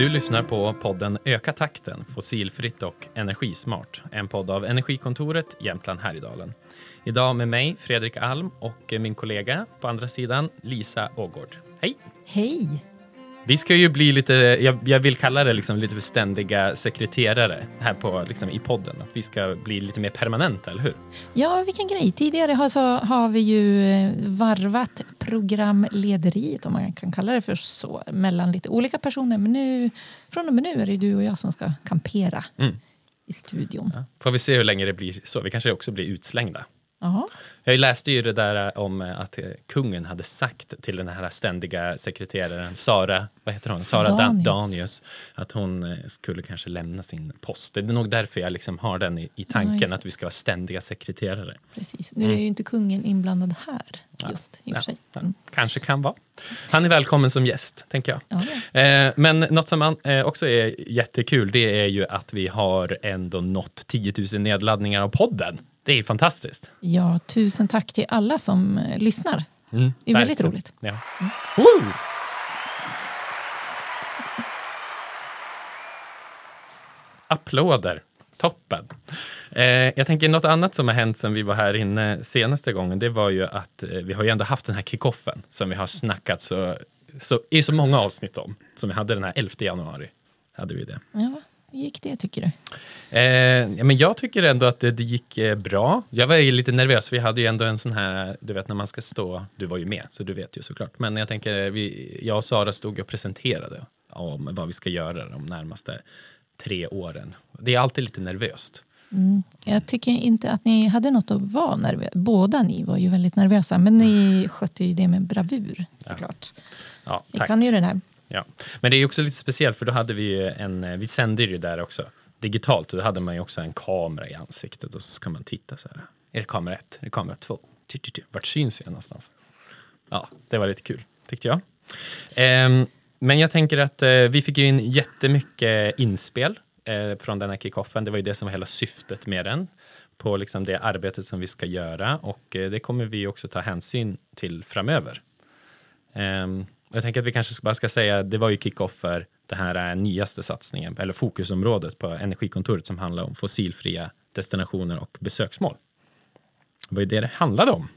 Du lyssnar på podden Öka takten, fossilfritt och energismart. En podd av Energikontoret Jämtland Härjedalen. Idag med mig, Fredrik Alm, och min kollega på andra sidan, Lisa Ågård. Hej! Hej! Vi ska ju bli lite, jag, jag vill kalla det liksom lite för ständiga sekreterare här på, liksom, i podden. Att vi ska bli lite mer permanenta, eller hur? Ja, vilken grej. Tidigare har, så, har vi ju eh, varvat programlederiet, om man kan kalla det för så, mellan lite olika personer. Men nu, från och med nu är det du och jag som ska kampera Mm. i studion. Ja. Får vi se hur länge det blir så. Vi kanske också blir utslängda. Jag läste ju det där om att eh, kungen hade sagt till den här ständiga sekreteraren Sara, vad heter hon? Sara Danius. Danius. Att hon eh, skulle kanske lämna sin post. Det är nog därför jag liksom har den i, i tanken det. att vi ska vara ständiga sekreterare. Precis. Nu är ju inte kungen inblandad här Ja. just i och Ja, för sig. ja, Mm. Kanske kan vara. Han är välkommen som gäst, tänker jag. Ja, ja. Eh, men något som eh, också är jättekul, det är ju att vi har ändå nått 10 000 nedladdningar av podden. Det är fantastiskt. ja, tusen tack till alla som eh, lyssnar. Mm, Det är väldigt verkligen. roligt. Ja. Woo! Applåder. Toppen. Eh, jag tänker något annat som har hänt sen vi var här inne senaste gången. Det var ju att eh, vi har ju ändå haft den här kickoffen som vi har snackat så, så, i så många avsnitt om. Som vi hade den här 11 januari. Hade vi det. Ja, hur gick det tycker du? Eh, ja, men jag tycker ändå att det, det gick eh, bra. Jag var ju lite nervös. Vi hade ju ändå en sån här, du vet när man ska stå, du var ju med så du vet ju såklart. Men jag tänker, vi, jag och Sara stod och presenterade om vad vi ska göra de närmaste tre åren. Det är alltid lite nervöst. Mm. Jag tycker inte att ni hade något att vara nervösa. Båda ni var ju väldigt nervösa, men ni skötte ju det med bravur såklart. Ja, Ni tack. kan ju den här. Ja. Men det är också lite speciellt för då hade vi ju en, eh, vi sände ju där också digitalt och då hade man ju också en kamera i ansiktet och så ska man titta så här. Är det kamera ett? Är det kamera två? Vart syns jag någonstans? Ja, det var lite kul tyckte jag. Ehm, men jag tänker att eh, vi fick ju in jättemycket inspel eh, från den här kickoffen. Det var ju det som var hela syftet med den på liksom det arbetet som vi ska göra och eh, det kommer vi också ta hänsyn till framöver. Ehm, jag tänker att vi kanske bara ska säga, det var ju kick-off för det här eh, nyaste satsningen, eller fokusområdet på Energikontoret som handlar om fossilfria destinationer och besöksmål. Det var ju det det handlade om.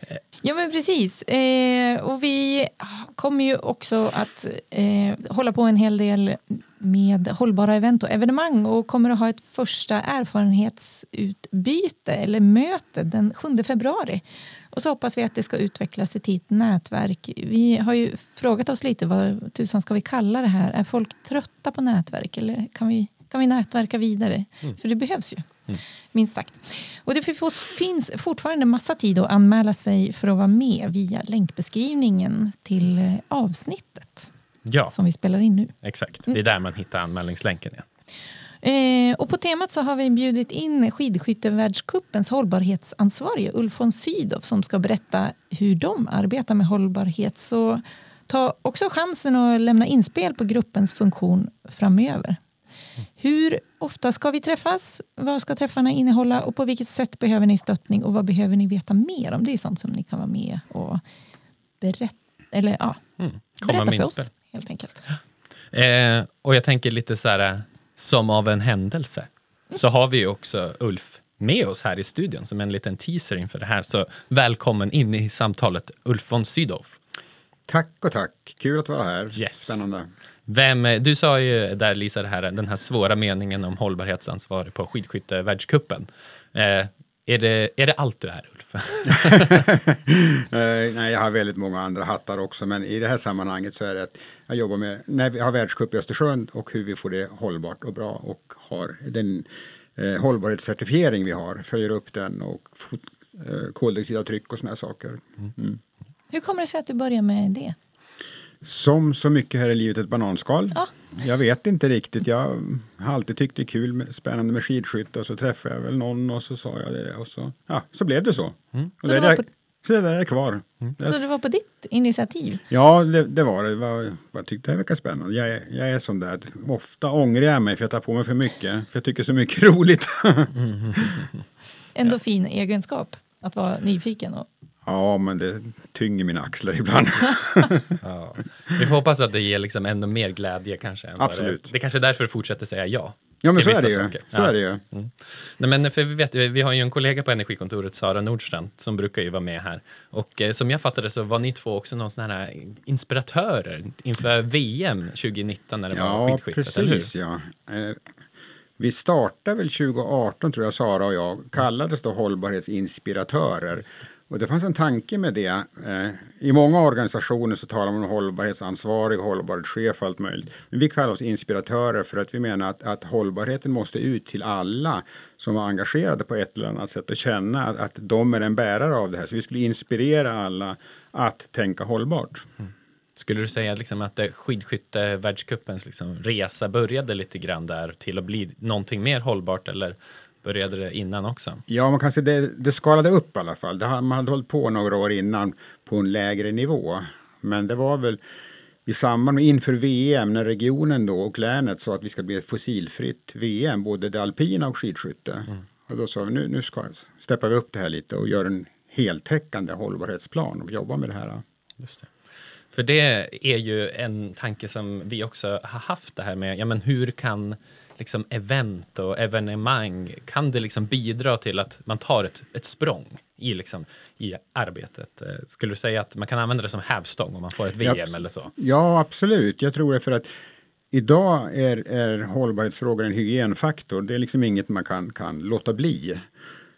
Eh. Ja men precis. Eh, och vi kommer ju också att eh, hålla på en hel del med hållbara event och evenemang och kommer att ha ett första erfarenhetsutbyte eller möte den 7 februari. Och så hoppas vi att det ska utvecklas till ett nätverk. Vi har ju frågat oss lite vad tusan ska vi kalla det här? Är folk trötta på nätverk eller kan vi, kan vi nätverka vidare? För det behövs ju. Minst sagt. Och det finns fortfarande massa tid att anmäla sig för att vara med via länkbeskrivningen till eh, avsnittet Ja, som vi spelar in nu. exakt. Det är där man hittar anmälningslänken. Ja. Eh, och på temat så har vi bjudit in skidskyttevärldscupens hållbarhetsansvarige Ulf von Sydow som ska berätta hur de arbetar med hållbarhet. Så ta också chansen att lämna inspel på gruppens funktion framöver. Hur ofta ska vi träffas? Vad ska träffarna innehålla? Och på vilket sätt behöver ni stöttning? Och vad behöver ni veta mer om? Det är sånt som ni kan vara med och berätta, eller, ja, Mm. Berätta för oss. Helt enkelt. Eh, och jag tänker lite så här, som av en händelse, så har vi också Ulf med oss här i studion som en liten teaser inför det här. Så välkommen in i samtalet, Ulf von Sydow. Tack och tack, kul att vara här. Yes. Spännande. Vem, du sa ju där Lisa det här, den här svåra meningen om hållbarhetsansvarig på skidskyttevärldscupen. Eh, är, det, är det allt du är Ulf? Eh, nej, jag har väldigt många andra hattar också, men i det här sammanhanget så är det att jag jobbar med när vi har världscup i Östersund och hur vi får det hållbart och bra och har den eh, hållbarhetscertifiering vi har, följer upp den och fot, eh, koldioxidavtryck och sådana saker. Mm. Hur kommer det sig att du börjar med det? Som så mycket här i livet ett bananskal. Ja. Jag vet inte riktigt. Jag har alltid tyckt det är kul, med, spännande med skidskytte och så träffade jag väl någon och så sa jag det och så, ja, så blev det så. Och Så det, det på- så det där är kvar. Jag Så det var på ditt initiativ? Ja, det, det var det. var, jag tyckte det verkade spännande. Jag är, jag är sån där. Ofta ångrar jag mig för jag tar på mig för mycket. För jag tycker så mycket är roligt. Ändå fin egenskap att vara nyfiken och Ja, men det tynger mina axlar ibland. Ja. Vi får hoppas att det ger liksom ännu mer glädje kanske. Absolut. Det, det är kanske är därför du fortsätter säga ja. Ja, men så är, det ju. saker. så Ja. är det ju. Nej, men för vi, vet, vi har ju en kollega på Energikontoret, Sara Nordstrand, som brukar ju vara med här. Och eh, som jag fattade så var ni två också någon sån här inspiratörer inför VM 2019 när det var Ja, skidskyttet, eller hur? precis. Ja. Eh, Vi startade väl 2018, tror jag, Sara och jag, kallades då hållbarhetsinspiratörer. Och det fanns en tanke med det. Eh, I många organisationer så talar man om hållbarhetsansvarig, hållbarhetschef och allt möjligt. Men vi kallar oss inspiratörer för att vi menar att, att hållbarheten måste ut till alla som var engagerade på ett eller annat sätt och känna att, att de är en bärare av det här. Så vi skulle inspirera alla att tänka hållbart. Skulle du säga liksom att eh, skidskyttevärldscupens liksom resa började lite grann där till att bli någonting mer hållbart eller började det innan också? Ja, man kan säga det, det skalade upp i alla fall. Det, har- man hade hållit på några år innan på en lägre nivå. Men det var väl i samband med inför VM när regionen då och länet sa att vi ska bli ett fossilfritt VM, både det alpina och skidskytte. Och då sa vi nu, nu ska, steppar vi upp det här lite och gör en heltäckande hållbarhetsplan och jobbar med det här. Just det. För det är ju en tanke som vi också har haft det här med, ja men hur kan liksom event och evenemang, kan det liksom bidra till att man tar ett, ett språng i, liksom, i arbetet? Eh, Skulle du säga att man kan använda det som hävstång om man får ett VM Ja, eller så? Ja, absolut. Jag tror det för att idag är, är hållbarhetsfrågor en hygienfaktor. Det är liksom inget man kan, kan låta bli.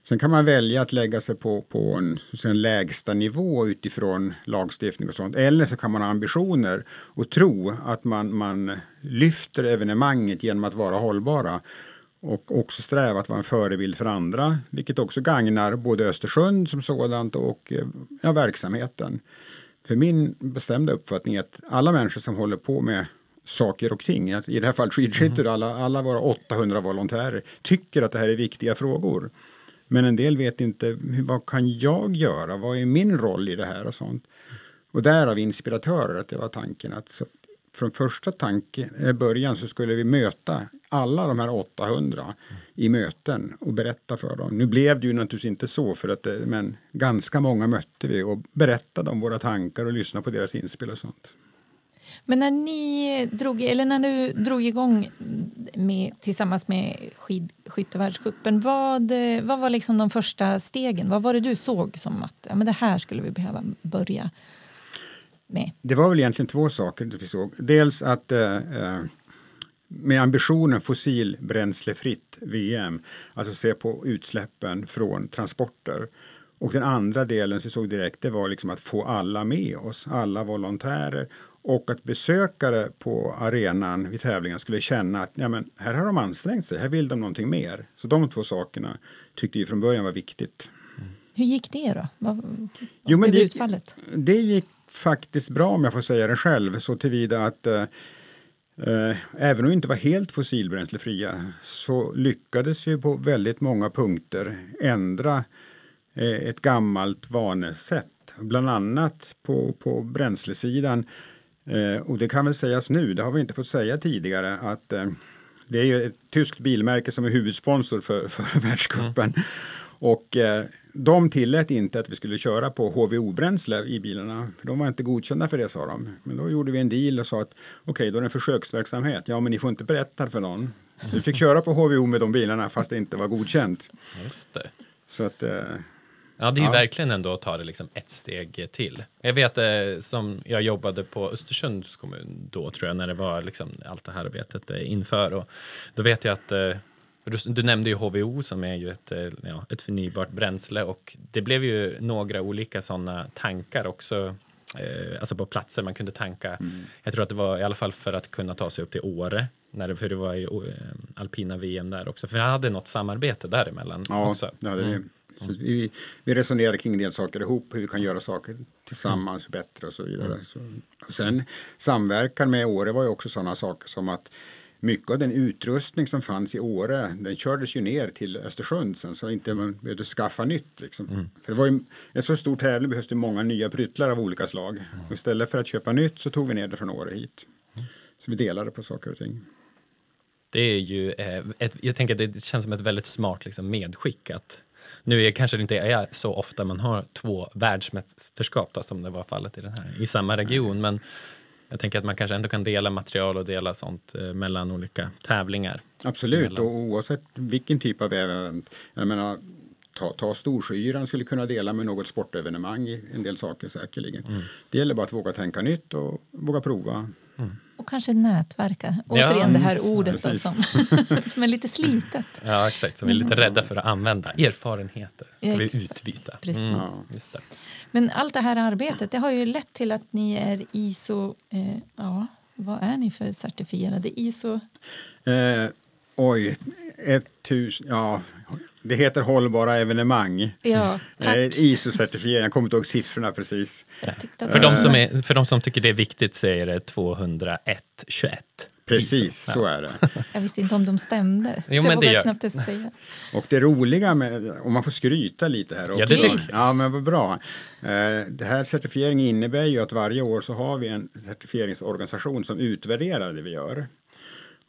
Sen kan man välja att lägga sig på, på en, en lägsta nivå utifrån lagstiftning och sånt. Eller så kan man ha ambitioner och tro att man, man lyfter evenemanget genom att vara hållbara. Och också sträva att vara en förebild för andra, vilket också gagnar både Östersund som sådant och eh, ja, verksamheten. För min bestämda uppfattning är att alla människor som håller på med saker och ting, i det här fallet skidskytte, alla, alla våra 800 volontärer, tycker att det här är viktiga frågor. Men en del vet inte, vad kan jag göra? Vad är min roll i det här och sånt? Och därav inspiratörer, att det var tanken att så, från första tanken, eh, början så skulle vi möta alla de här 800 i möten och berätta för dem. Nu blev det ju naturligtvis inte så, för att, eh, men ganska många mötte vi och berättade om våra tankar och lyssnade på deras inspel och sånt. Men när ni drog, eller när du drog igång med, tillsammans med skidskyttevärldscupen, vad, eh, vad var liksom de första stegen? Vad var det du såg som att ja, men det här skulle vi behöva börja med? Det var väl egentligen två saker vi såg. Dels att eh, eh med ambitionen fossilbränslefritt VM, alltså se på utsläppen från transporter. Och den andra delen som vi såg direkt, det var liksom att få alla med oss, alla volontärer och att besökare på arenan vid tävlingen skulle känna att ja, men här har de ansträngt sig, här vill de någonting mer. Så de två sakerna tyckte vi från början var viktigt. Hur gick det då? Vad, Jo, men det- utfallet? Det gick faktiskt bra om jag får säga det själv så tillvida att eh, eh, även om vi inte var helt fossilbränslefria så lyckades vi på väldigt många punkter ändra eh, ett gammalt vanesätt. Bland annat på, på bränslesidan. Eh, och det kan väl sägas nu, det har vi inte fått säga tidigare, att eh, det är ju ett tyskt bilmärke som är huvudsponsor för, för världscupen. Och eh, de tillät inte att vi skulle köra på HVO-bränsle i bilarna. För de var inte godkända för det sa de. Men då gjorde vi en deal och sa att okej, då är det en försöksverksamhet. Ja, men ni får inte berätta för någon. Så vi fick köra på HVO med de bilarna fast det inte var godkänt. Just det. Så att, eh, Ja, det är ju Ja. verkligen ändå att ta det liksom ett steg till. Jag vet eh, som jag jobbade på Östersunds kommun då tror jag när det var liksom allt det här arbetet eh, inför och då vet jag att eh, du, nämnde ju HVO som är ju ett, ja, ett förnybart bränsle och det blev ju några olika sådana tankar också alltså på platser man kunde tanka. Jag tror att det var i alla fall för att kunna ta sig upp till Åre när det, för det var eh, alpina VM där också. För jag hade något samarbete däremellan ja, också. det hade Mm. Vi. Så vi, vi resonerade kring en del saker ihop, hur vi kan göra saker tillsammans bättre och så vidare. Så, och sen samverkan med Åre var ju också sådana saker som att mycket av den utrustning som fanns i Åre, den kördes ju ner till Östersund sen så inte man behövde skaffa nytt. Liksom. För det var ju en så stor tävling behövs det många nya pryttlar av olika slag. Och istället för att köpa nytt så tog vi ner det från Åre hit. Så vi delade på saker och ting. Det är ju, eh, ett, jag tänker att det känns som ett väldigt smart liksom, medskick att Nu är kanske det inte är så ofta man har två världsmästerskap då, som det var fallet i den här, i samma region. Men jag tänker att man kanske ändå kan dela material och dela sånt eh, mellan olika tävlingar. Absolut, Mellan. och oavsett vilken typ av event. Jag menar, ta, ta Storsjöyran skulle kunna dela med något sportevenemang i en del saker säkerligen. Mm. Det gäller bara att våga tänka nytt och våga prova. Och kanske nätverka. Ja, Återigen det här precis. ordet då, som, som är lite slitet. Ja, exakt. Som vi är lite rädda för att använda. Erfarenheter ska Ja, vi utbyta. Precis. Ja. Just det. Men allt det här arbetet det har ju lett till att ni är ISO... Eh, ja, vad är ni för certifierade? ISO... Eh, oj, 1000, ja, det heter hållbara evenemang. Ja, tack. Eh, ISO-certifiering, jag kommer inte ihåg siffrorna precis. Att För, de som är, för de som tycker det är viktigt så är det 201 21. Precis, ISO. så är det. Jag visste inte om de stämde. Jo, så men jag det knappt ens säga. Och det roliga med, om man får skryta lite här också. Ja, det tycker jag. Ja, men vad bra. Eh, Det här certifieringen innebär ju att varje år så har vi en certifieringsorganisation som utvärderar det vi gör.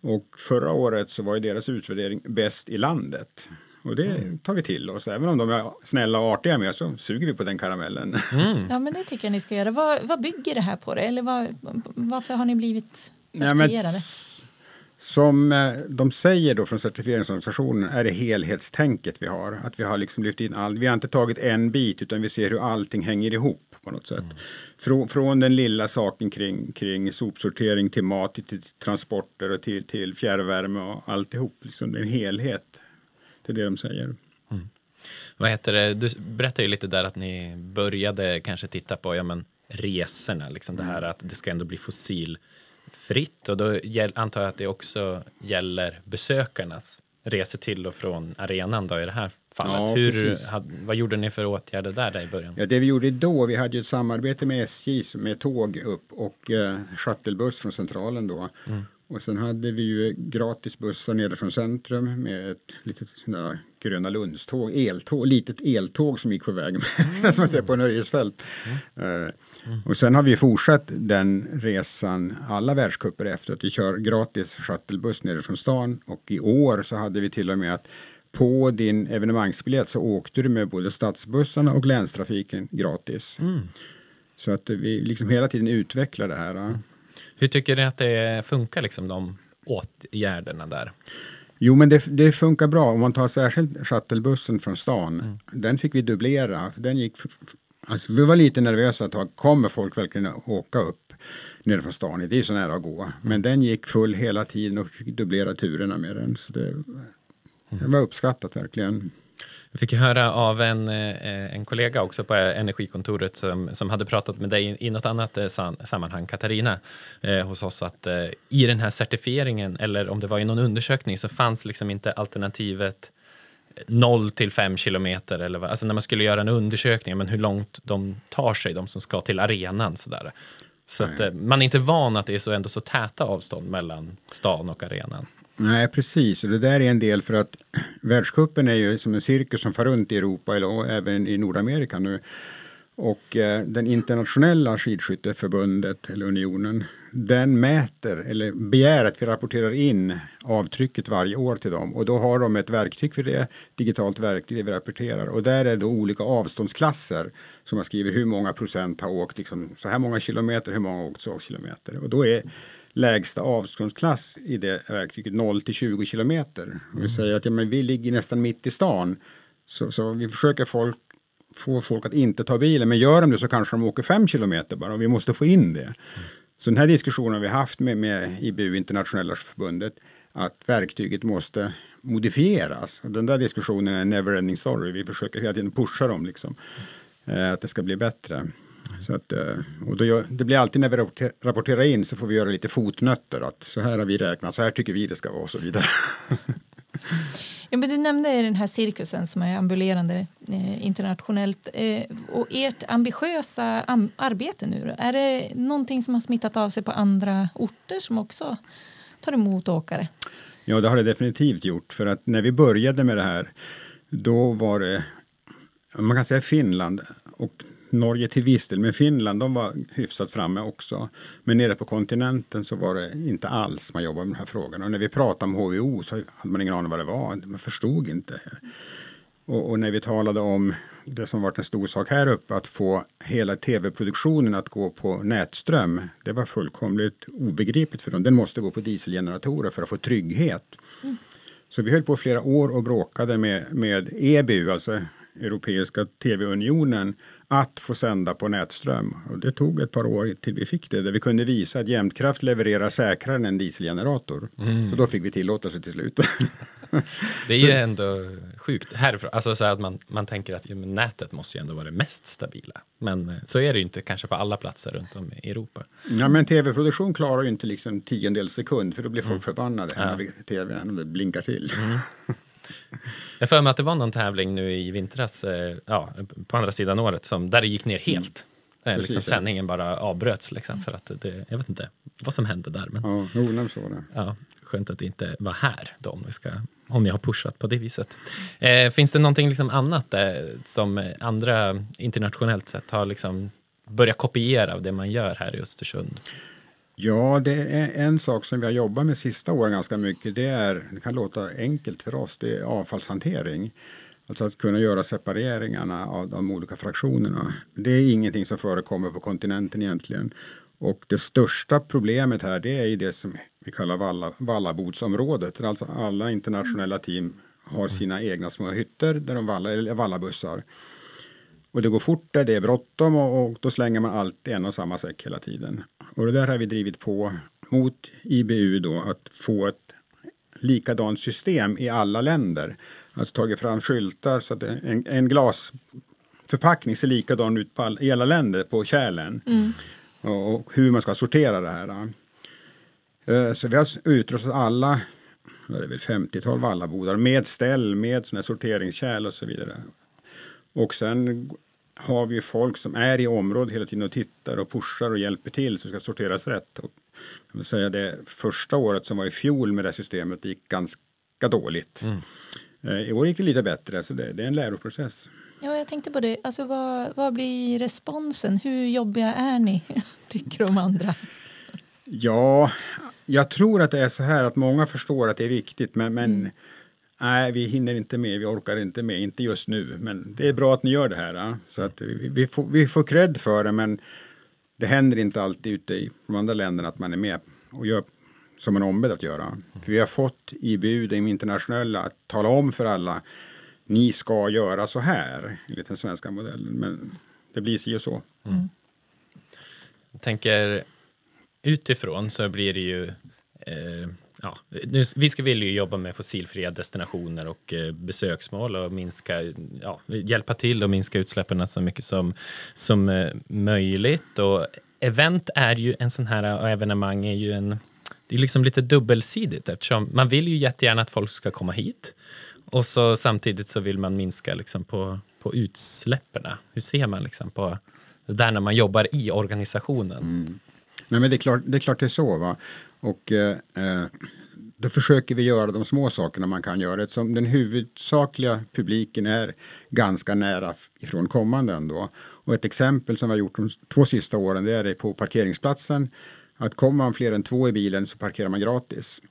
Och förra året så var ju deras utvärdering bäst i landet. Och det Mm. tar vi till oss. Även om de är snälla och artiga med så suger vi på den karamellen. Mm. Ja, men det tycker jag ni ska göra. Vad, vad bygger det här på? Det? Eller vad, varför har ni blivit certifierade? som eh, de säger då från certifieringsorganisationen är det helhetstänket vi har. Att vi har liksom lyft in allt. Vi har inte tagit en bit utan vi ser hur allting hänger ihop på något sätt. Från, från den lilla saken kring, kring sopsortering till mat, till, transporter och till, till fjärrvärme och alltihop. Liksom det är en helhet. Det är det de säger. Vad heter det? Du berättade ju lite där att ni började kanske titta på ja, men, resorna, liksom det här att det ska ändå bli fossilfritt. Och då antar jag att det också gäller besökarnas resor till och från arenan då i det här fallet. Ja, Hur, had, vad gjorde ni för åtgärder där, där i början? Ja, det vi gjorde då, vi hade ju ett samarbete med SJ med tåg upp och eh, shuttlebuss från centralen då. Och sen hade vi ju gratis bussar nere från centrum med ett litet sånt där Gröna Lundståg, eltåg, litet eltåg som gick på vägen som man ser på nöjesfält. Eh, och sen har vi fortsatt den resan alla världscuper efter att vi kör gratis shuttlebuss nere från stan och i år så hade vi till och med att på din evenemangsbiljett så åkte du med både stadsbussarna och länstrafiken gratis. Så att vi liksom hela tiden utvecklar det här. Hur tycker ni att det funkar, liksom, de åtgärderna där? Jo, men det, det funkar bra. Om man tar särskilt shuttlebussen från stan, den fick vi dubblera. Den gick, alltså, vi var lite nervösa ett tag. Kommer folk verkligen åka upp nere från stan? Det är så nära att gå. Men den gick full hela tiden och fick dubblera turerna med den. Så det, det var uppskattat verkligen. Jag fick höra av en, eh, en kollega också på Energikontoret som, som hade pratat med dig i något annat eh, sam- sammanhang, Katarina, eh, hos oss att eh, i den här certifieringen, eller om det var i någon undersökning, så fanns liksom inte alternativet 0 till 5 kilometer. Eller vad, alltså när man skulle göra en undersökning, men hur långt de tar sig, de som ska till arenan. Sådär. Så att, man är inte van att det är så, ändå så täta avstånd mellan stan och arenan. Nej, precis. Och det där är en del för att världscupen är ju som en cirkus som far runt i Europa eller och även i Nordamerika nu. Och eh, den internationella skidskytteförbundet, eller unionen, den mäter eller begär att vi rapporterar in avtrycket varje år till dem. Och då har de ett verktyg för det, digitalt verktyg det vi rapporterar. Och där är det olika avståndsklasser som man skriver hur många procent har åkt liksom, så här många kilometer, hur många har åkt så kilometer. Och då är lägsta avståndsklass i det verktyget 0 till 20 kilometer. Och vi säger att ja, men vi ligger nästan mitt i stan. Så, så vi försöker folk, få folk att inte ta bilen. Men gör de det så kanske de åker 5 kilometer bara. Och vi måste få in det. Så den här diskussionen har vi haft med, med IBU, Internationella förbundet. Att verktyget måste modifieras. Och den där diskussionen är en never-ending story. Vi försöker hela tiden pusha dem. Liksom, eh, att det ska bli bättre. Så att, eh, och då det blir alltid när vi rapporter- rapporterar in så får vi göra lite fotnötter. Att så här har vi räknat, så här tycker vi det ska vara och så vidare. Ja, men du nämnde den här cirkusen som är ambulerande eh, internationellt. Eh, och ert ambitiösa am- arbete nu, då, är det någonting som har smittat av sig på andra orter som också tar emot åkare? Ja, det har det definitivt gjort. För att när vi började med det här, då var det, man kan säga Finland och Norge till viss del, men Finland de var hyfsat framme också. Men nere på kontinenten så var det inte alls man jobbade med den här frågan. Och när vi pratade om HVO så hade man ingen aning vad det var, man förstod inte. Och, och, när vi talade om det som varit en stor sak här uppe, att få hela tv-produktionen att gå på nätström. Det var fullkomligt obegripligt för dem. Den måste gå på dieselgeneratorer för att få trygghet. Mm. Så vi höll på flera år och bråkade med, med EBU, alltså Europeiska TV-unionen, att få sända på nätström. Och det tog ett par år till vi fick det, där vi kunde visa att jämtkraft levererar säkrare än en dieselgenerator. Mm. Så då fick vi tillåtelse till slut. det är ju ändå sjukt härifrån. Alltså så att man, man tänker att ja, nätet måste ju ändå vara det mest stabila. Men eh, så är det ju inte kanske på alla platser runt om i Europa. Ja, men tv-produktion klarar ju inte liksom tiondels sekund för då blir folk mm. förbannade ja. när tvn blinkar till. Mm. Jag för mig att det var någon tävling nu i vintras, eh, ja, på andra sidan året, som, där det gick ner helt. Mm. Liksom, sändningen bara avbröts liksom, för att det, jag vet inte vad som hände där. Men, ja, jo, så var det. Ja, skönt att det inte var här då, om, vi ska, om ni har pushat på det viset. Eh, finns det någonting liksom annat eh, som andra internationellt sett har liksom börjat kopiera av det man gör här i Östersund? Ja, det är en sak som vi har jobbat med sista åren ganska mycket. Det, är, det kan låta enkelt för oss, det är avfallshantering. Alltså att kunna göra separeringarna av de olika fraktionerna. Det är ingenting som förekommer på kontinenten egentligen. Och det största problemet här det är ju det som vi kallar valla, vallabodsområdet. Alltså alla internationella team har sina egna små hytter där de vallar, eller vallabussar. Och det går fort det är bråttom och, och, då slänger man allt i en och samma säck hela tiden. Och det där har vi drivit på mot IBU då att få ett likadant system i alla länder. Alltså tagit fram skyltar så att en, en glasförpackning ser likadan ut på all, i alla länder på kärlen. Mm. Och, och, hur man ska sortera det här. Uh, så vi har utrustat alla det är väl 50-tal vallabodar med ställ, med såna sorteringskärl och så vidare. Och sen har vi folk som är i området hela tiden och tittar och pushar och hjälper till så det ska sorteras rätt. Och jag vill säga det första året som var i fjol med det systemet det gick ganska dåligt. Mm. Eh, I år gick det lite bättre, så det, det, är en läroprocess. Ja, jag tänkte på det. Alltså, vad, vad blir responsen? Hur jobbiga är ni, tycker de andra? Ja, jag tror att det är så här att många förstår att det är viktigt, men, men mm nej, vi hinner inte med, vi orkar inte med, inte just nu. Men det är bra att ni gör det här. Så att vi, vi, får, vi får cred för det, men det händer inte alltid ute i de andra länderna att man är med och gör som man är ombedd att göra. För vi har fått IBU, de internationella, att tala om för alla ni ska göra så här enligt den svenska modellen. Men det blir si och så. Mm. Jag tänker utifrån så blir det ju eh, ja, nu, vi ska vilja ju jobba med fossilfria destinationer och eh, besöksmål och minska, ja, hjälpa till och minska utsläppen så mycket som, som eh, möjligt. Och event är ju en sån här, och evenemang är ju en, det är liksom lite dubbelsidigt eftersom man vill ju jättegärna att folk ska komma hit och så samtidigt så vill man minska liksom på, på utsläppen. Hur ser man liksom på det där när man jobbar i organisationen? Mm. Nej, men det, är klart, det är klart det är så. Va? Och eh, eh, då försöker vi göra de små sakerna man kan göra. Eftersom den huvudsakliga publiken är ganska nära ifrån kommande ändå. Och ett exempel som vi har gjort de två sista åren det är på parkeringsplatsen. Att kommer man fler än två i bilen så parkerar man gratis.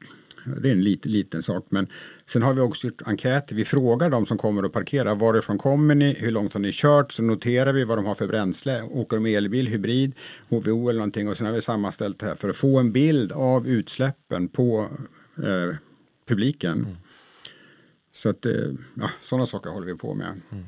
Det är en liten, liten sak. Men sen har vi också gjort enkäter. Vi frågar de som kommer och parkerar. Varifrån kommer ni? Hur långt har ni kört? Så noterar vi vad de har för bränsle. Åker de elbil, hybrid, HVO eller någonting. Och sen har vi sammanställt det här för att få en bild av utsläppen på eh, publiken. Mm. Så att eh, ja, sådana saker håller vi på med. Mm.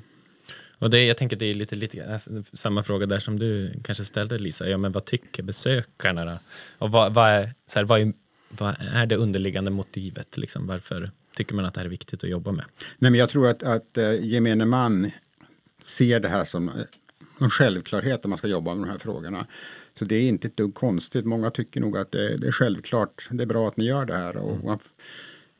Och det, jag tänker det är lite, lite samma fråga där som du kanske ställde Lisa. Ja, men vad tycker besökarna? Då? Och vad, vad, är, så här, vad är vad är det underliggande motivet? Liksom? Varför tycker man att det här är viktigt att jobba med? Nej, men jag tror att, att uh, gemene man ser det här som en självklarhet om man ska jobba med de här frågorna. Så det är inte ett dugg konstigt. Många tycker nog att det, det är självklart. Det är bra att ni gör det här. Och, mm.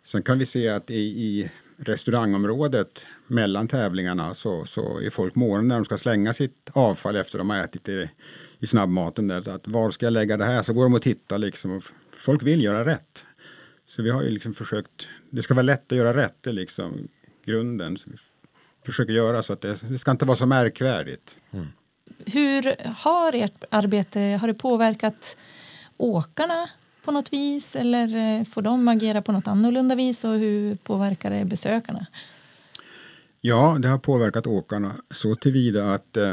sen kan vi se att i, i restaurangområdet mellan tävlingarna så, så är folk måna när de ska slänga sitt avfall efter de har ätit i, i snabbmaten. Där, att var ska jag lägga det här? Så går de och tittar liksom och folk vill göra rätt. Så vi har ju liksom försökt, det ska vara lätt att göra rätt, det är liksom grunden. Så vi försöker göra så att det, det ska inte vara så märkvärdigt. Mm. Hur har ert arbete, har det påverkat åkarna på något vis eller eh, får de agera på något annorlunda vis och hur påverkar det besökarna? Ja, det har påverkat åkarna så tillvida att eh,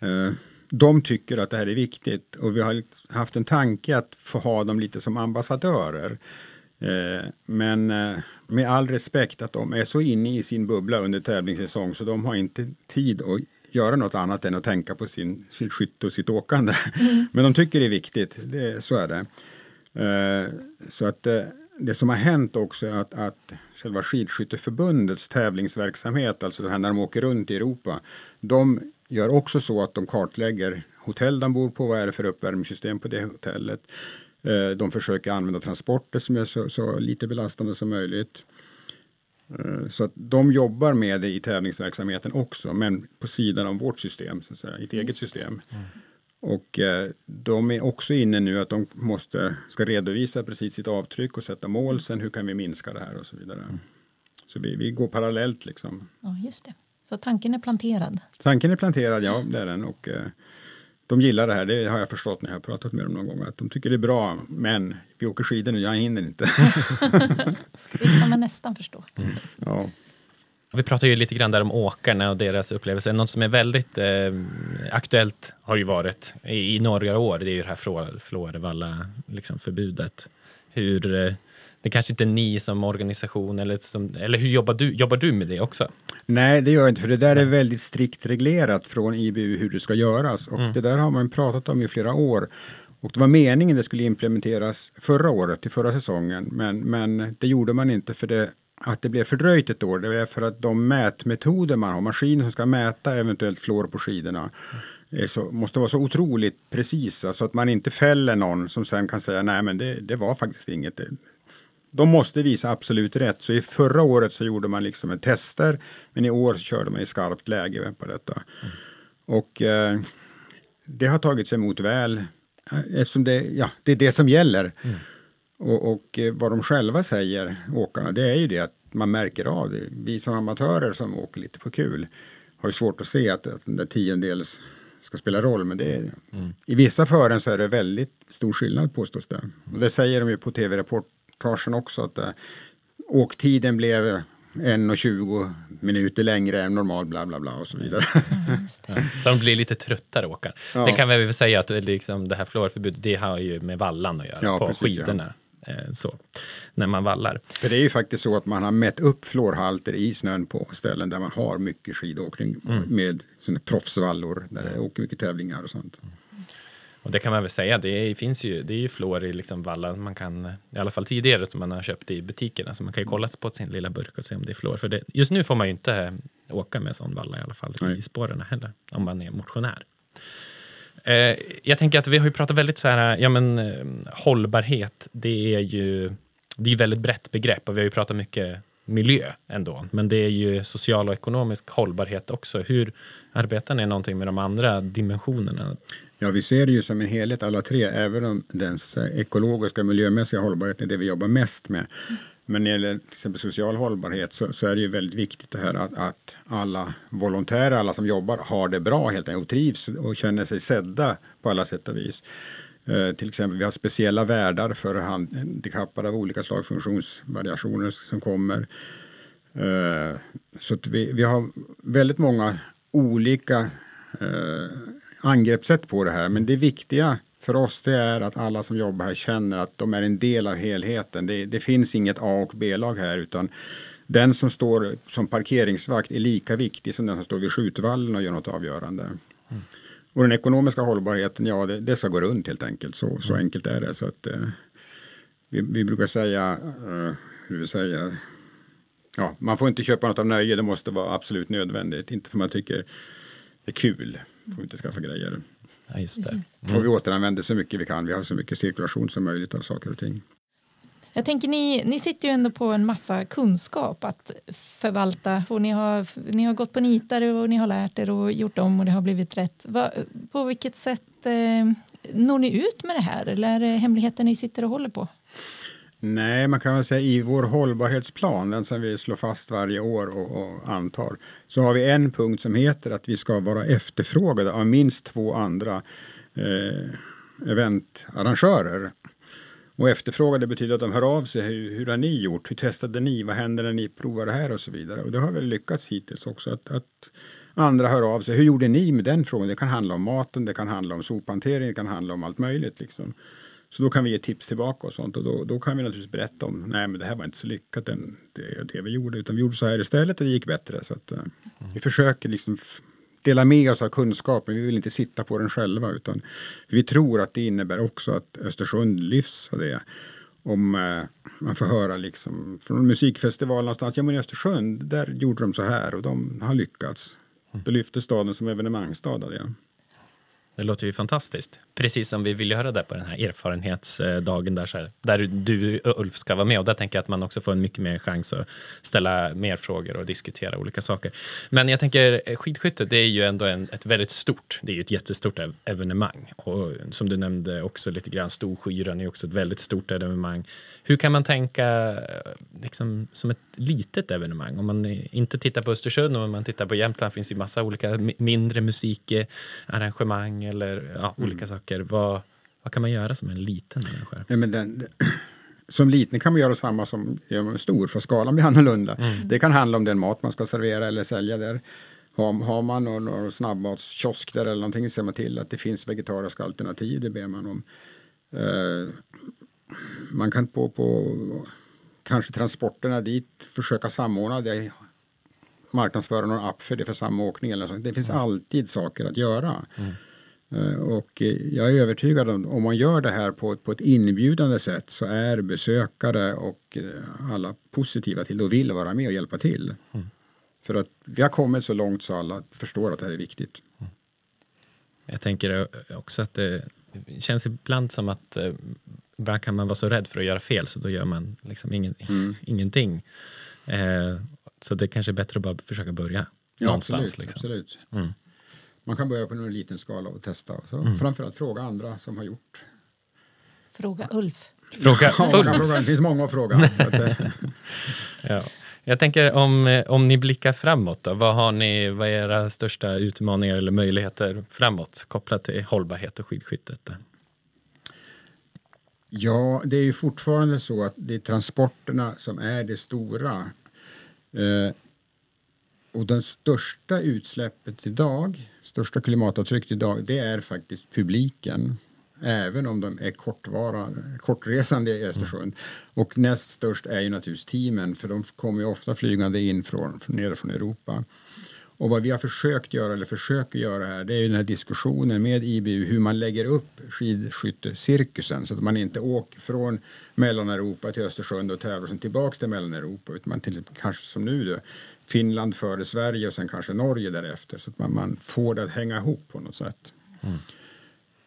eh, de tycker att det här är viktigt och vi har haft en tanke att få ha dem lite som ambassadörer. Eh, men eh, med all respekt att de är så inne i sin bubbla under tävlingssäsong så de har inte tid att göra något annat än att tänka på sin, sitt skytte och sitt åkande. Mm. Men de tycker det är viktigt, det, så är det. Eh, så att det som har hänt också är att, att själva skidskytteförbundets tävlingsverksamhet, alltså det här när de åker runt i Europa, de gör också så att de kartlägger hotell de bor på, vad är det för uppvärmningssystem på det hotellet. Eh, de försöker använda transporter som är så, så lite belastande som möjligt. Eh, så att de jobbar med det i tävlingsverksamheten också, men på sidan av vårt system, så att säga, ett eget system. Mm. Och eh, de är också inne nu att de måste, ska redovisa precis sitt avtryck och sätta mål. Sen hur kan vi minska det här och så vidare. Mm. Så vi, vi går parallellt liksom. Ja, just det. Så tanken är planterad? Tanken är planterad, ja det är den. Och, eh, de gillar det här, det har jag förstått när jag har pratat med dem någon gång. Att de tycker det är bra, men vi åker skidor nu, jag hinner inte. det kan man nästan förstå. Mm. Ja. Vi pratar ju lite grann där om åkarna och deras upplevelser. Något som är väldigt eh, aktuellt har ju varit i, i några år, det är ju det här Flårevalla liksom förbudet. Hur, eh, det kanske inte är ni som organisation, eller, som, eller hur jobbar du, jobbar du med det också? Nej, det gör jag inte, för det där är väldigt strikt reglerat från IBU hur det ska göras. Och mm. det där har man pratat om i flera år. Och det var meningen det skulle implementeras förra året, i förra säsongen. Men, men det gjorde man inte för det att det blev fördröjt ett år, det är för att de mätmetoder man har, maskiner som ska mäta eventuellt fluor på skidorna, så, måste vara så otroligt precisa så att man inte fäller någon som sen kan säga nej men det, det var faktiskt inget. De måste visa absolut rätt. Så i förra året så gjorde man liksom en tester men i år körde man i skarpt läge på detta. Mm. Och eh, det har tagits emot väl eftersom det, ja, det är det som gäller. Mm. Och, och, eh, vad de själva säger, åkarna, det är ju det att man märker av det. Vi som amatörer som åker lite på kul har ju svårt att se att, att den där tiondels ska spela roll. Men det är, mm. i vissa fören så är det väldigt stor skillnad påstås det. Och det säger de ju på tv-reportagen också att äh, åktiden blev 1.20 minuter längre än normal bla bla bla och så vidare. Ja, så de blir lite tröttare åkare. Ja. Det kan vi väl säga att liksom, det här fluorförbudet det har ju med vallan att göra ja, på precis, skidorna. Eh, så, när man vallar. För det är ju faktiskt så att man har mätt upp fluorhalter i snön på ställen där man har mycket skidåkning mm. med proffsvallor där det åker mycket tävlingar och sånt. Och det kan man väl säga, det finns ju, det är ju fluor i liksom vallar man kan, i alla fall tidigare som man har köpt i butikerna, så man kan ju kolla på sin lilla burk och se om det är fluor. För det, just nu får man ju inte åka med sån valla i alla fall Nej. i spåren heller, om man är motionär. Eh, jag tänker att vi har ju pratat väldigt så här, ja men eh, hållbarhet, det är ju det är väldigt brett begrepp och vi har ju pratat mycket miljö ändå. Men det är ju social och ekonomisk hållbarhet också. Hur arbetar ni någonting med de andra dimensionerna? Ja, vi ser det ju som en helhet alla tre, även om den ekologiska och miljömässiga hållbarheten är det vi jobbar mest med. Men när det gäller till exempel social hållbarhet så, så, är det ju väldigt viktigt det här att, att, alla volontärer, alla som jobbar, har det bra helt enkelt och trivs och känner sig sedda på alla sätt och vis. Eh, till exempel vi har speciella värdar för handikappade av olika slag, funktionsvariationer som kommer. Eh, så vi, vi har väldigt många olika eh, angreppssätt på det här. Men det viktiga för oss det är att alla som jobbar här känner att de är en del av helheten. Det, det finns inget A och B-lag här utan den som står som parkeringsvakt är lika viktig som den som står vid skjutvallen och gör något avgörande. Mm. Och den ekonomiska hållbarheten, ja det, det, ska gå runt helt enkelt. Så, så mm. enkelt är det. Så att, eh, vi, vi, brukar säga, eh, hur vi säger, ja, man får inte köpa något av nöje, det måste vara absolut nödvändigt. Inte för man tycker det är kul, får inte skaffa grejer. Ja, just det. Mm. Och vi återanvänder så mycket vi kan. Vi har så mycket cirkulation som möjligt av saker och ting. Jag tänker ni, ni sitter ju ändå på en massa kunskap att förvalta och ni har, ni har gått på nitar och ni har lärt er och gjort om och det har blivit rätt. Va, på vilket sätt eh, når ni ut med det här eller är det hemligheten ni sitter och håller på? Nej, man kan väl säga i vår hållbarhetsplan, den som vi slår fast varje år och, och, antar, så har vi en punkt som heter att vi ska vara efterfrågade av minst två andra eh, eventarrangörer. Och efterfråga det betyder att de hör av sig. Hur, hur har ni gjort? Hur testade ni? Vad händer när ni provar det här och så vidare. Och det har väl lyckats hittills också. Att, att andra hör av sig. Hur gjorde ni med den frågan? Det kan handla om maten, det kan handla om sophantering, det kan handla om allt möjligt. Liksom. Så då kan vi ge tips tillbaka och sånt och då, då kan vi naturligtvis berätta om nej men det här var inte så lyckat den, det, det vi gjorde utan vi gjorde så här istället och det gick bättre. Så att, mm. vi försöker liksom dela med oss av kunskap men vi vill inte sitta på den själva utan vi tror att det innebär också att Östersund lyfts av det. Om uh, man får höra liksom från musikfestival någonstans, ja men i Östersund där gjorde de så här och de har lyckats. Då lyfter staden som evenemangsstad av det. Det låter ju fantastiskt. Precis som vi vill göra det på den här erfarenhetsdagen där, så här, där du Ulf ska vara med. Och där tänker jag att man också får en mycket mer chans att ställa mer frågor och diskutera olika saker. Men jag tänker skidskytte, det är ju ändå en, ett väldigt stort, det är ju ett jättestort evenemang. Och som du nämnde också lite grann, Storskyran är också ett väldigt stort evenemang. Hur kan man tänka liksom, som ett litet evenemang? Om man inte tittar på Östersund, om man tittar på Jämtland finns ju massa olika mindre musikarrangemang eh, eller ja, olika mm. saker. Vad, vad kan man göra som en liten arrangör? Ja, men den, som liten kan man göra samma som en stor, för skalan blir annorlunda. Mm. Det kan handla om den mat man ska servera eller sälja där. Har, har man någon, någon snabbmatskiosk där eller någonting ser man till att det finns vegetariska alternativ, det ber man om. Uh, man kan på, på kanske transporterna dit försöka samordna det marknadsföra någon app för det för samåkning eller så. Det finns mm. alltid saker att göra. Mm. Eh, och jag är övertygad om om man gör det här på, på ett inbjudande sätt så är besökare och eh, alla positiva till och vill vara med och hjälpa till. Mm. För att vi har kommit så långt så alla förstår att det här är viktigt. Mm. Jag tänker också att det känns ibland som att eh, ibland kan man vara så rädd för att göra fel så då gör man liksom ingen, mm. ingenting. så det kanske är bättre att bara försöka börja ja, någonstans. Absolut, liksom. absolut. Mm. Man kan börja på en liten skala och testa. Så mm. Framförallt fråga andra som har gjort. Fråga Ulf. Fråga Ulf. det finns många att fråga. Eh. ja. Jag tänker om, om ni blickar framåt, då, vad, har ni, vad är era största utmaningar eller möjligheter framåt kopplat till hållbarhet och skidskyttet? Ja, det är ju fortfarande så att det är transporterna som är det stora. Eh, och det största utsläppet idag, största klimatavtrycket idag, det är faktiskt publiken. Även om de är kortresande i Östersund. Mm. Och näst störst är ju naturligtvis teamen, för de kommer ju ofta flygande in från, från, från Europa. Och vad vi har försökt göra, eller försöker göra här, det är ju den här diskussionen med IBU hur man lägger upp skidskyttecirkusen så att man inte åker från Mellaneuropa till Östersund och tävlar sen tillbaks till Mellaneuropa utan man till, kanske som nu då, Finland före Sverige och sen kanske Norge därefter så att man, man får det att hänga ihop på något sätt. Mm.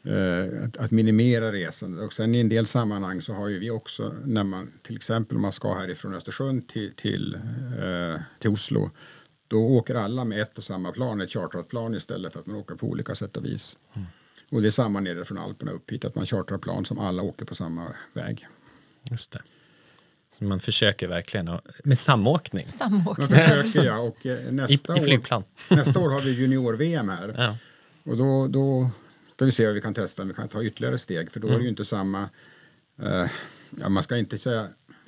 Uh, att, att, minimera resandet. Och sen i en del sammanhang så har ju vi också när man till exempel om man ska härifrån Östersund till, till, uh, till Oslo då åker alla med ett och samma plan, ett chartrat plan istället för att man åker på olika sätt och vis. Mm. Och det är samma nere från Alperna upp hit, att man chartrar plan som alla åker på samma väg. Just det. Så man försöker verkligen med samåkning. Samåkning. Man försöker ja, och eh, nästa, I, i flygplan. År, nästa år har vi junior-VM här. Ja. Och då, då ska vi se vad vi kan testa, vi kan ta ytterligare steg för då mm. är det ju inte samma, uh, ja man ska inte säga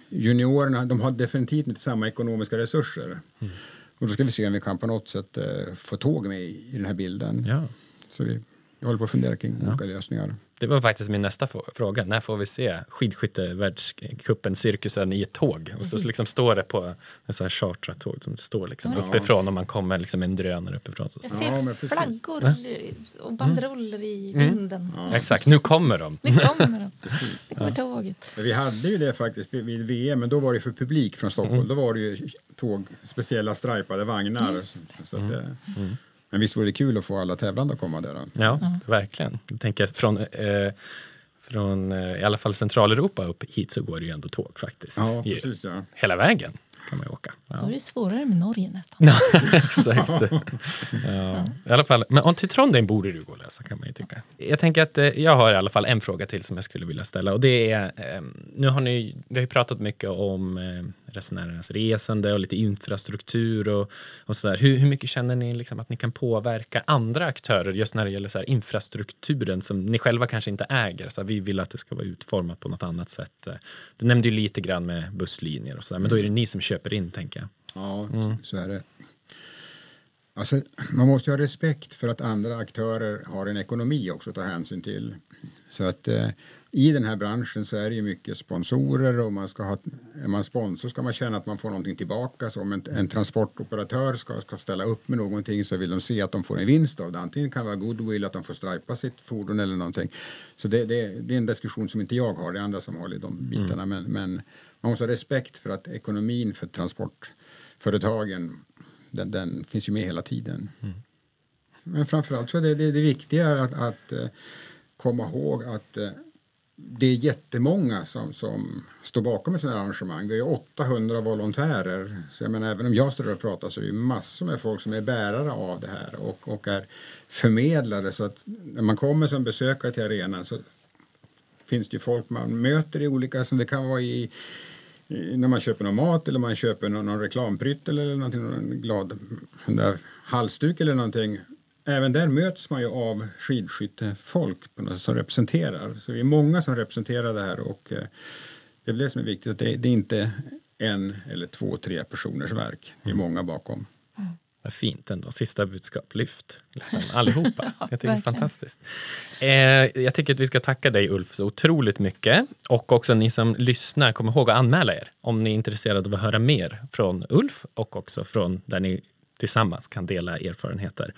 juniorerna, de har definitivt inte samma ekonomiska resurser. Mm. Och då ska vi se om vi kan på något sätt uh, få tåg med i, i den här bilden. Ja. Så vi, vi håller på att fundera kring ja. olika lösningar. Det var faktiskt min nästa fråga. När får vi se skidskyttevärldscupen-cirkusen i ett tåg? Och så mm. liksom står det på en sån här chartrat tåg som står liksom ja. uppifrån och man kommer liksom en drönare uppifrån. Så. Jag ser ja, flaggor och banderoller mm. i vinden. Mm. Exakt, nu kommer de. Nu kommer de. precis. Ja. tåget. Vi hade ju det faktiskt vid VM, men då var det för publik från Stockholm. Mm. Då var det ju tåg, speciella stripade vagnar. Så att, mm. mm. Men visst vore det kul att få alla tävlande att komma där? Då? Ja, mm. verkligen. Jag tänker från, eh, från eh, i alla fall Centraleuropa upp hit så går det ju ändå tåg faktiskt. Ja, precis, ja. Hela vägen kan man ju åka. Ja. Då är det svårare med Norge nästan. ja, exakt. Ja. I alla fall, men om till Trondheim borde du gå och läsa kan man ju tycka. Jag tänker att eh, jag har i alla fall en fråga till som jag skulle vilja ställa och det är, eh, nu har ni, vi har ju pratat mycket om resenärernas resande och lite infrastruktur och, och sådär. Hur, hur mycket känner ni liksom att ni kan påverka andra aktörer just när det gäller så här infrastrukturen som ni själva kanske inte äger? Så här, vi vill att det ska vara utformat på något annat sätt. Du nämnde ju lite grann med busslinjer och sådär, men då är det ni som köper in tänker jag. Ja, mm. så är det. Alltså, man måste ha respekt för att andra aktörer har en ekonomi också att ta hänsyn till. Så att eh, i den här branschen så är det ju mycket sponsorer och man ska ha, är man sponsor ska man känna att man får någonting tillbaka. Så om en, en transportoperatör ska, ska ställa upp med någonting så vill de se att de får en vinst av det. Antingen kan det vara goodwill att de får stripa sitt fordon eller någonting. Så det, det, det är en diskussion som inte jag har, det är andra som har i de bitarna. Mm. Men, men man måste ha respekt för att ekonomin för transportföretagen den, den finns ju med hela tiden. Mm. Men framförallt så är det, det, det viktiga är att, att uh, komma ihåg att uh, det är jättemånga som, som står bakom ett sådant här arrangemang. Det är 800 volontärer. Så jag menar, även om jag står och pratar så är det massor med folk som är bärare av det här och, och är förmedlare. Så att när man kommer som besökare till arenan så finns det folk man möter i olika, som det kan vara i när man köper någon mat eller man köper någon, någon reklampryttel eller någonting, någon glad halsduk eller någonting. Även där möts man ju av skidskyttefolk som representerar. Så vi är många som representerar det här och eh, det är det som är viktigt. Att det, det är inte en eller två, tre personers verk. Det är många bakom. Vad fint ändå. Sista budskap, lyft. Liksom, allihopa. jag tycker det är fantastiskt. Eh, jag tycker att vi ska tacka dig Ulf så otroligt mycket. Och också ni som lyssnar, kom ihåg att anmäla er om ni är intresserade av att höra mer från Ulf och också från där ni tillsammans kan dela erfarenheter.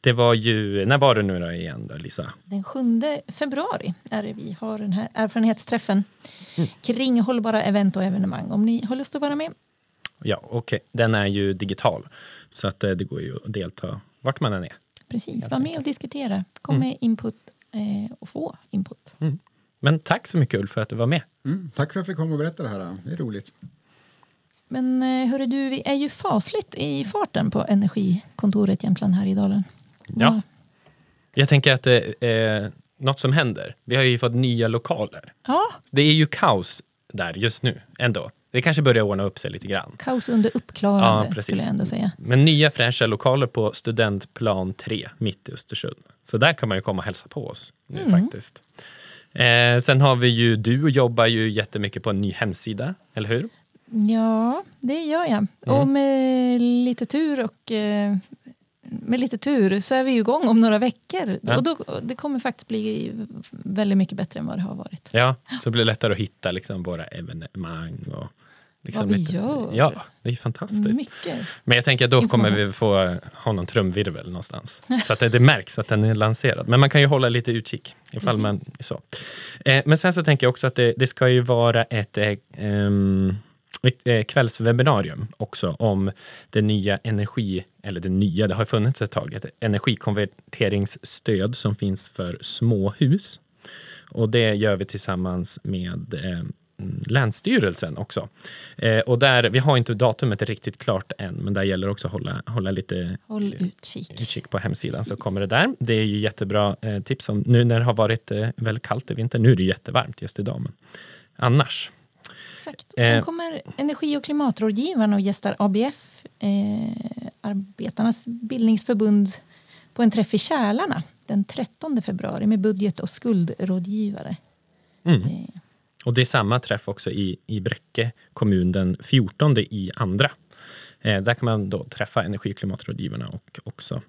Det var ju, när var det nu då igen då, Lisa? Den 7 februari är det vi har den här erfarenhetsträffen mm. kring hållbara event och evenemang. Om ni har lust att vara med. Ja, okej. Okay. Den är ju digital. Så att eh, det går ju att delta vart man än är. Precis, var med och diskutera. Kom mm. med input eh, och få input. Mm. Men tack så mycket Ulf för att du var med. Mm, tack för att jag fick komma och berätta det här. Det är roligt. Men eh, hörru du, vi är ju fasligt i farten på Energikontoret Jämtland Härjedalen. Ja. Jag tänker att det är något som händer. Vi har ju fått nya lokaler. Ja. Det är ju kaos där just nu ändå. Det kanske börjar ordna upp sig lite grann. Kaos under uppklarande ja, skulle jag ändå säga. Men nya fräscha lokaler på Studentplan 3 mitt i Östersund. Så där kan man ju komma och hälsa på oss nu mm. faktiskt. Eh, sen har vi ju, du jobbar ju jättemycket på en ny hemsida, eller hur? Ja, det gör jag. Mm. Och med lite tur och eh, med lite tur så är vi igång om några veckor. Ja. Och då, det kommer faktiskt bli väldigt mycket bättre än vad det har varit. Ja, så det blir lättare att hitta liksom våra evenemang och Liksom Vad vi lite, gör. Ja, det är fantastiskt. Mycket. Men jag tänker att då kommer vi få ha någon trumvirvel någonstans. så att det, det, märks att den är lanserad. Men man kan ju hålla lite utkik. Ifall man, så. Eh, men sen så tänker jag också att det, det ska ju vara ett um, ett eh, kvällswebbinarium också om det nya energi, eller det nya, det har funnits ett tag, ett energikonverteringsstöd som finns för småhus. Och det gör vi tillsammans med eh, Länsstyrelsen också. Eh, och där, vi har inte datumet riktigt klart än, men där gäller också att hålla, hålla lite Håll utkik. utkik på hemsidan Precis. så kommer det där. Det är ju jättebra eh, tips om nu när det har varit eh, väldigt kallt i vinter. Nu är det jättevarmt just idag, men annars Perfekt. Sen eh. kommer energi och klimatrådgivaren och gästar ABF, eh, Arbetarnas bildningsförbund, på en träff i Kälarna den 13 februari med budget och skuldrådgivare. Mm. Eh. Och det är samma träff också i, i Bräcke kommun den 14 i andra. Eh, där kan man då träffa energi och klimatrådgivarna och också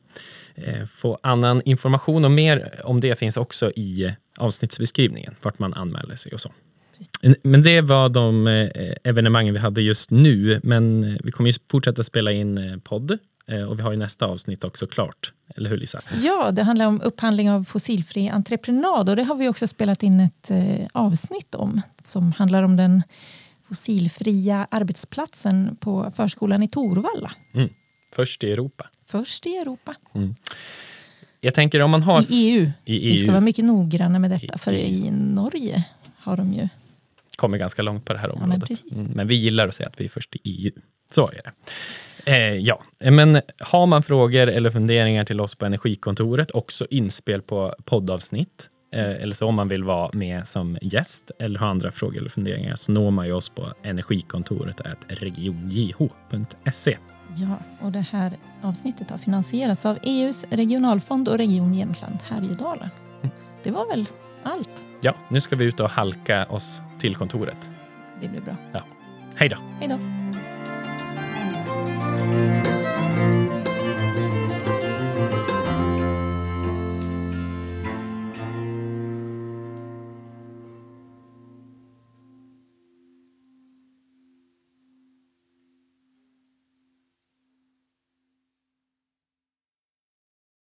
eh, få annan information och mer om det finns också i avsnittsbeskrivningen, vart man anmäler sig och så. Men det var de eh, evenemangen vi hade just nu. Men eh, vi kommer ju fortsätta spela in eh, podd och vi har ju nästa avsnitt också klart. Eller hur Lisa? Ja, det handlar om upphandling av fossilfri entreprenad och det har vi också spelat in ett avsnitt om som handlar om den fossilfria arbetsplatsen på förskolan i Torvalla. Mm. Först i Europa. Först i Europa. Mm. Jag tänker om man har... I EU. I EU. Vi ska vara mycket noggranna med detta, för i Norge har de ju kommit ganska långt på det här området. Ja, men, mm, men, vi gillar att säga att vi är först i EU. Så är det. Eh, ja, men har man frågor eller funderingar till oss på Energikontoret, också inspel på poddavsnitt, Eh, eller så om man vill vara med som gäst eller ha andra frågor eller funderingar så når man ju oss på energikontoret regionjh.se. Ja, och det här avsnittet har finansierats av EUs regionalfond och Region Jämtland Härjedalen. Det var väl allt. Ja, nu ska vi ut och halka oss till kontoret. Det blir bra. Hej då! Hej då.